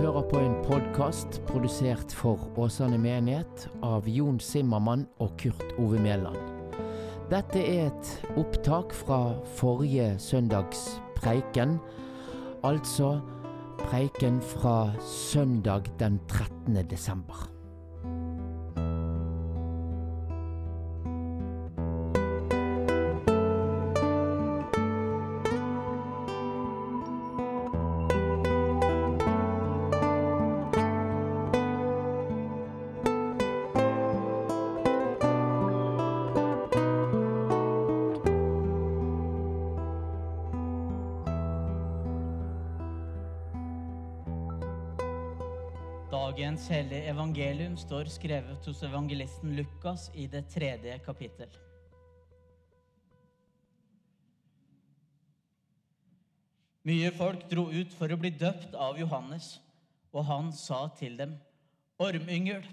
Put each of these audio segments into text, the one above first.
Hører på en podkast produsert for Åsane menighet av Jon Simmermann og Kurt Ove Mæland. Dette er et opptak fra forrige søndags preiken, altså preiken fra søndag den 13. desember. Dagens hellige evangelium står skrevet hos evangelisten Lukas i det tredje kapittel. Mye folk dro ut for å bli døpt av Johannes, og han sa til dem, Ormyngel,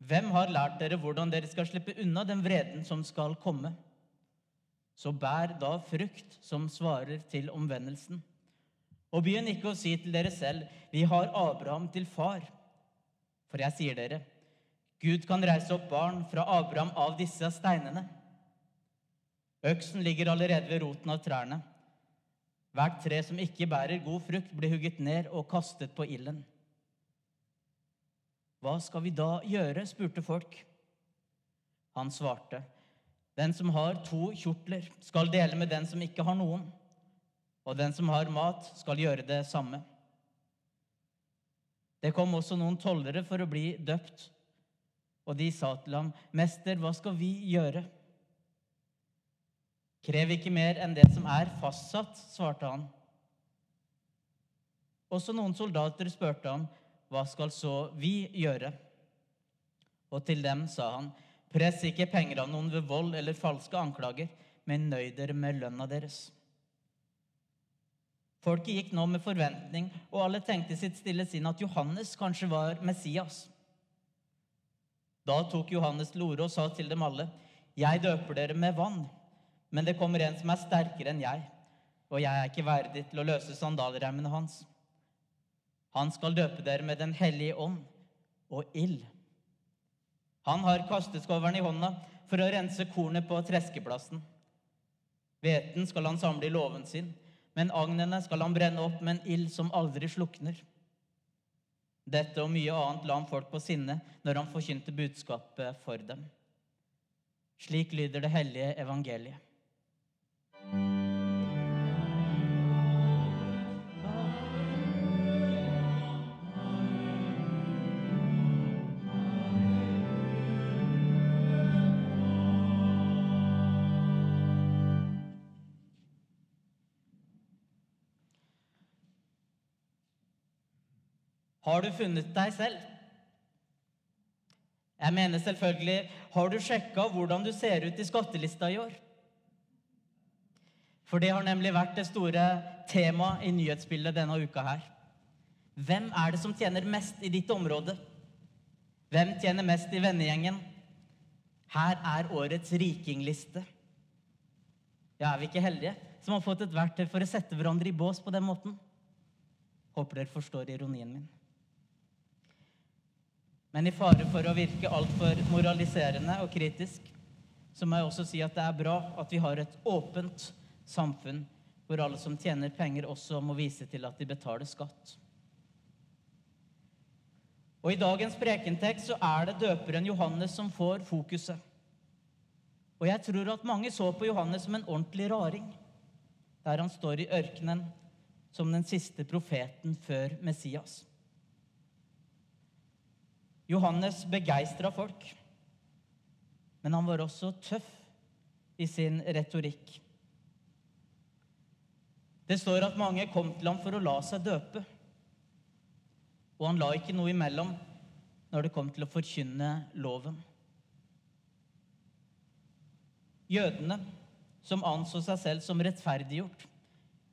hvem har lært dere hvordan dere skal slippe unna den vreden som skal komme? Så bær da frukt som svarer til omvendelsen. Og begynn ikke å si til dere selv, vi har Abraham til far. For jeg sier dere, Gud kan reise opp barn fra Abraham av disse steinene. Øksen ligger allerede ved roten av trærne. Hvert tre som ikke bærer god frukt, blir hugget ned og kastet på ilden. Hva skal vi da gjøre? spurte folk. Han svarte, den som har to kjortler, skal dele med den som ikke har noen og den som har mat, skal gjøre det samme. Det kom også noen tollere for å bli døpt, og de sa til ham, Mester, hva skal vi gjøre? Krev ikke mer enn det som er fastsatt, svarte han. Også noen soldater spurte ham, Hva skal så vi gjøre? Og til dem sa han, Press ikke penger av noen ved vold eller falske anklager, men nøy dere med lønna deres. Folket gikk nå med forventning, og alle tenkte sitt stille sinn at Johannes kanskje var Messias. Da tok Johannes til orde og sa til dem alle.: Jeg døper dere med vann, men det kommer en som er sterkere enn jeg, og jeg er ikke verdig til å løse sandalremmene hans. Han skal døpe dere med Den hellige ånd og ild. Han har kasteskoveren i hånda for å rense kornet på treskeplassen. Hveten skal han samle i låven sin men agnene skal han brenne opp med en ild som aldri slukner. Dette og mye annet la han folk på sinne når han forkynte budskapet for dem. Slik lyder det hellige evangeliet. Har du funnet deg selv? Jeg mener selvfølgelig Har du sjekka hvordan du ser ut i skattelista i år? For det har nemlig vært det store temaet i nyhetsbildet denne uka her. Hvem er det som tjener mest i ditt område? Hvem tjener mest i vennegjengen? Her er årets rikingliste. Ja, er vi ikke heldige som har fått et verktøy for å sette hverandre i bås på den måten? Håper dere forstår ironien min. Men i fare for å virke altfor moraliserende og kritisk, så må jeg også si at det er bra at vi har et åpent samfunn hvor alle som tjener penger, også må vise til at de betaler skatt. Og I dagens prekentekst så er det døperen Johannes som får fokuset. Og jeg tror at mange så på Johannes som en ordentlig raring, der han står i ørkenen som den siste profeten før Messias. Johannes begeistra folk, men han var også tøff i sin retorikk. Det står at mange kom til ham for å la seg døpe. Og han la ikke noe imellom når det kom til å forkynne loven. Jødene, som anså seg selv som rettferdiggjort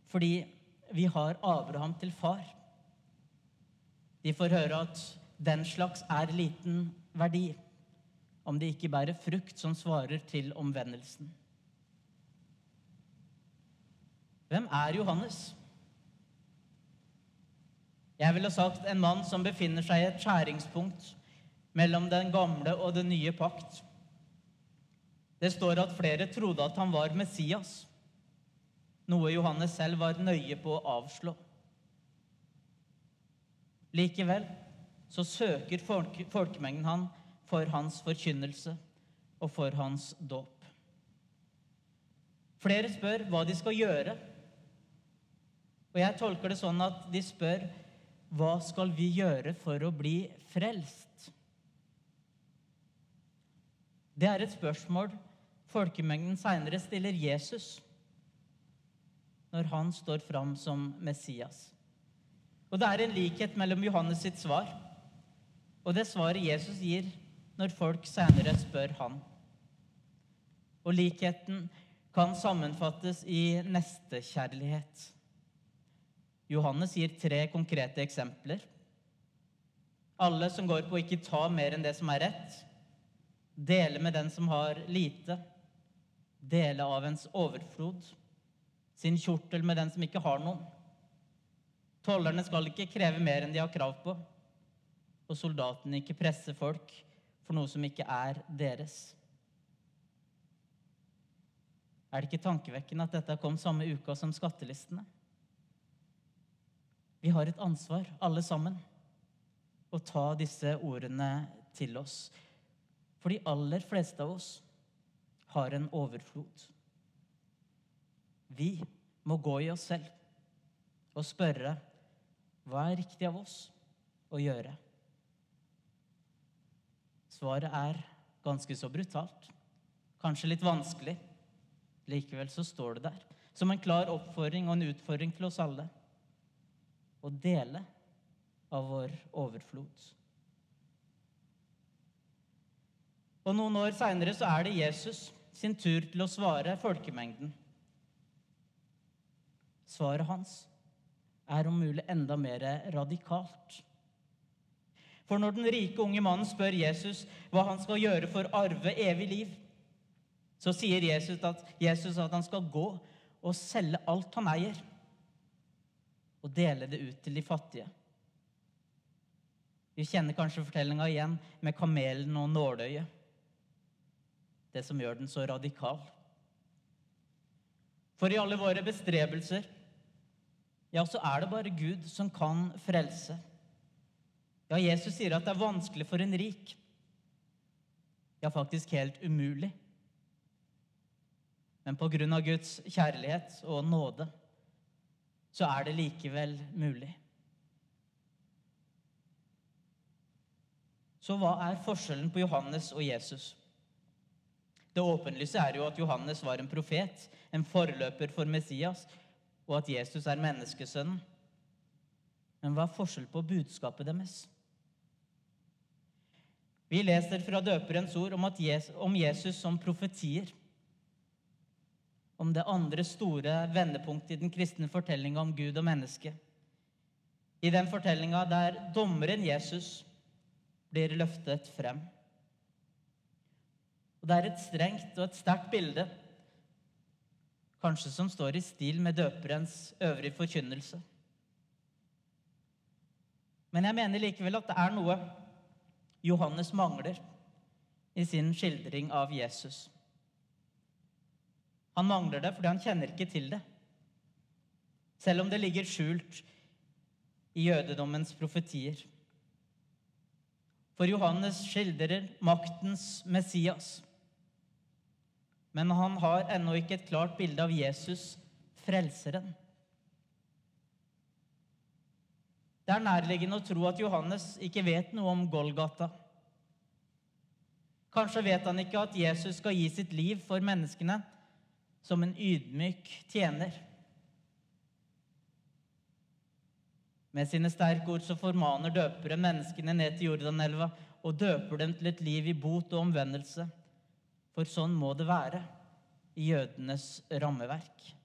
fordi vi har Abraham til far, de får høre at den slags er liten verdi om det ikke bærer frukt som svarer til omvendelsen. Hvem er Johannes? Jeg ville sagt en mann som befinner seg i et skjæringspunkt mellom den gamle og den nye pakt. Det står at flere trodde at han var Messias, noe Johannes selv var nøye på å avslå. Likevel så søker folk, folkemengden han for hans forkynnelse og for hans dåp. Flere spør hva de skal gjøre. Og jeg tolker det sånn at de spør hva skal vi gjøre for å bli frelst? Det er et spørsmål folkemengden seinere stiller Jesus når han står fram som Messias. Og det er en likhet mellom Johannes sitt svar og det svaret Jesus gir når folk senere spør han. Og likheten kan sammenfattes i nestekjærlighet. Johannes gir tre konkrete eksempler. Alle som går på å ikke ta mer enn det som er rett, dele med den som har lite, dele av ens overflod, sin kjortel med den som ikke har noen. Tollerne skal ikke kreve mer enn de har krav på, og soldatene ikke presse folk for noe som ikke er deres. Er det ikke tankevekkende at dette kom samme uka som skattelistene? Vi har et ansvar, alle sammen, å ta disse ordene til oss. For de aller fleste av oss har en overflod. Vi må gå i oss selv og spørre hva er riktig av oss å gjøre. Svaret er ganske så brutalt, kanskje litt vanskelig. Likevel så står det der som en klar oppfordring og en utfordring til oss alle å dele av vår overflod. Og Noen år seinere så er det Jesus sin tur til å svare folkemengden. Svaret hans er om mulig enda mer radikalt. For når den rike unge mannen spør Jesus hva han skal gjøre for å arve evig liv, så sier Jesus at, Jesus at han skal gå og selge alt han eier, og dele det ut til de fattige. Vi kjenner kanskje fortellinga igjen med kamelen og nåløyet. Det som gjør den så radikal. For i alle våre bestrebelser, ja, så er det bare Gud som kan frelse. Ja, Jesus sier at det er vanskelig for en rik. Ja, faktisk helt umulig men på grunn av Guds kjærlighet og nåde så er det likevel mulig. Så hva er forskjellen på Johannes og Jesus? Det åpenlyse er jo at Johannes var en profet, en forløper for Messias, og at Jesus er menneskesønnen. Men hva er forskjell på budskapet deres? Vi leser fra døperens ord om, Jesus, om Jesus som profetier om det andre store vendepunktet i den kristne fortellinga om Gud og mennesket. I den fortellinga der dommeren Jesus blir løftet frem. Og Det er et strengt og et sterkt bilde, kanskje som står i stil med døperens øvrige forkynnelse. Men jeg mener likevel at det er noe Johannes mangler i sin skildring av Jesus. Han mangler det fordi han kjenner ikke til det. Selv om det ligger skjult i jødedommens profetier. For Johannes skildrer maktens Messias. Men han har ennå ikke et klart bilde av Jesus, frelseren. Det er nærliggende å tro at Johannes ikke vet noe om Golgata. Kanskje vet han ikke at Jesus skal gi sitt liv for menneskene som en ydmyk tjener. Med sine sterke ord så formaner døperen menneskene ned til Jordanelva og døper dem til et liv i bot og omvendelse. For sånn må det være i jødenes rammeverk.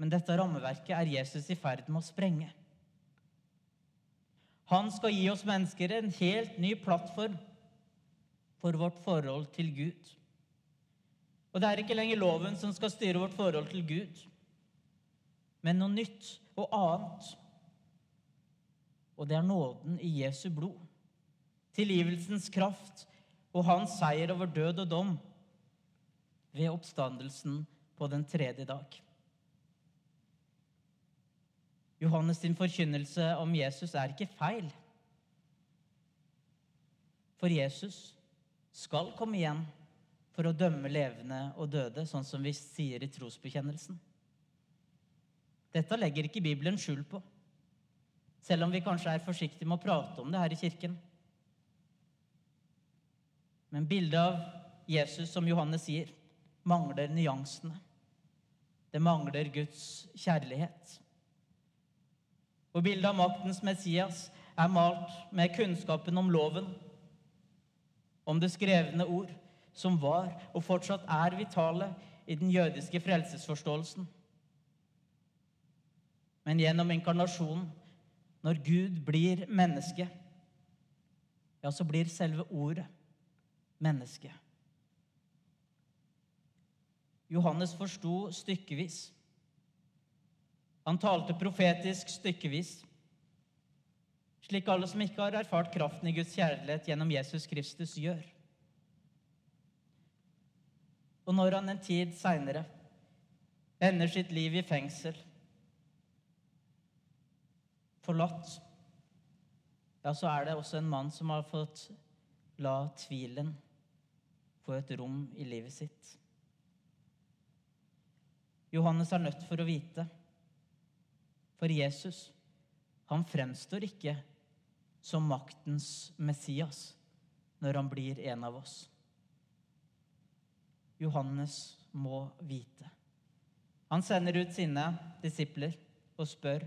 Men dette rammeverket er Jesus i ferd med å sprenge. Han skal gi oss mennesker en helt ny plattform for vårt forhold til Gud. Og det er ikke lenger loven som skal styre vårt forhold til Gud. men noe nytt og annet. Og det er nåden i Jesu blod. Tilgivelsens kraft og hans seier over død og dom ved oppstandelsen på den tredje dag. Johannes' sin forkynnelse om Jesus er ikke feil. For Jesus skal komme igjen for å dømme levende og døde, sånn som vi sier i trosbekjennelsen. Dette legger ikke Bibelen skjul på, selv om vi kanskje er forsiktige med å prate om det her i kirken. Men bildet av Jesus, som Johannes sier, mangler nyansene. Det mangler Guds kjærlighet. Og bildet av maktens Messias er malt med kunnskapen om loven, om det skrevne ord, som var og fortsatt er vitale i den jødiske frelsesforståelsen. Men gjennom inkarnasjonen, når Gud blir menneske, ja, så blir selve ordet menneske. Johannes forsto stykkevis. Han talte profetisk stykkevis, slik alle som ikke har erfart kraften i Guds kjærlighet gjennom Jesus Kristus, gjør. Og når han en tid seinere ender sitt liv i fengsel, forlatt, ja, så er det også en mann som har fått la tvilen få et rom i livet sitt. Johannes er nødt for å vite, for Jesus, han fremstår ikke som maktens Messias når han blir en av oss. Johannes må vite. Han sender ut sine disipler og spør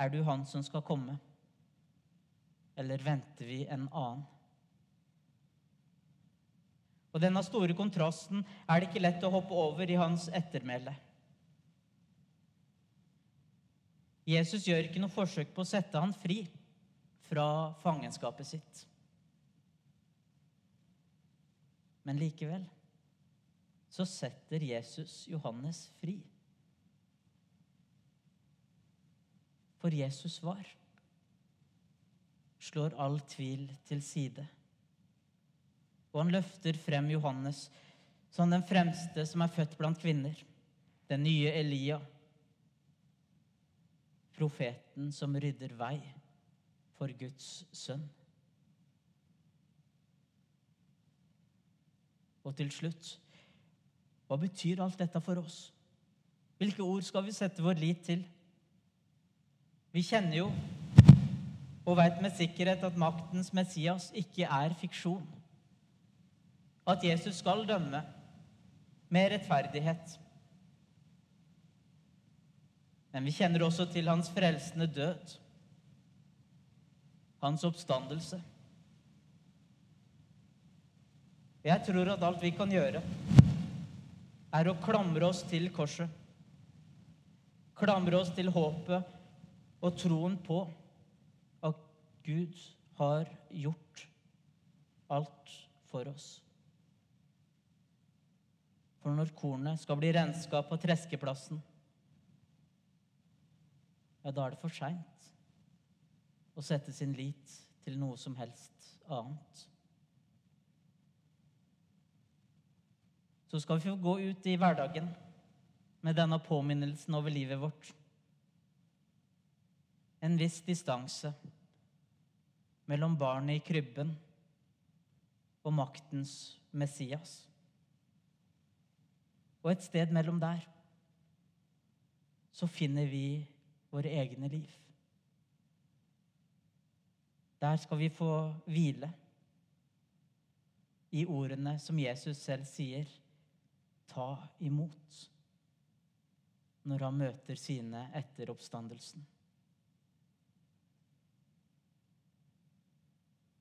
er du han som skal komme, eller venter vi en annen? Og Denne store kontrasten er det ikke lett å hoppe over i hans ettermæle. Jesus gjør ikke noe forsøk på å sette han fri fra fangenskapet sitt. Men likevel så setter Jesus Johannes fri. For Jesus var slår all tvil til side. Og han løfter frem Johannes som den fremste som er født blant kvinner. Den nye Elia. Profeten som rydder vei for Guds sønn. Og til slutt hva betyr alt dette for oss? Hvilke ord skal vi sette vår lit til? Vi kjenner jo og veit med sikkerhet at maktens Messias ikke er fiksjon. At Jesus skal dømme med rettferdighet. Men vi kjenner også til hans frelsende død, hans oppstandelse. Jeg tror at alt vi kan gjøre, er å klamre oss til korset. Klamre oss til håpet og troen på at Gud har gjort alt for oss. For når kornet skal bli renska på treskeplassen, ja, da er det for seint å sette sin lit til noe som helst annet. så skal vi få gå ut i hverdagen med denne påminnelsen over livet vårt. En viss distanse mellom barnet i krybben og maktens Messias. Og et sted mellom der så finner vi våre egne liv. Der skal vi få hvile i ordene som Jesus selv sier ta imot når han møter sine etter oppstandelsen.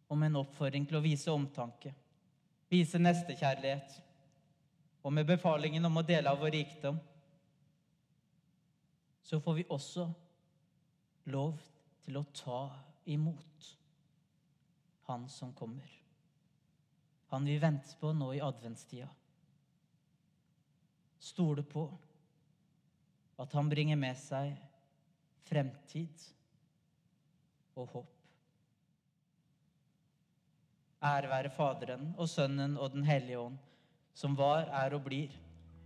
Og med en oppfordring til å vise omtanke, vise nestekjærlighet, og med befalingen om å dele av vår rikdom, så får vi også lov til å ta imot Han som kommer. Han vi venter på nå i adventstida stole på at han bringer med seg fremtid og håp. Ære være Faderen og Sønnen og Den hellige ånd, som var, er og blir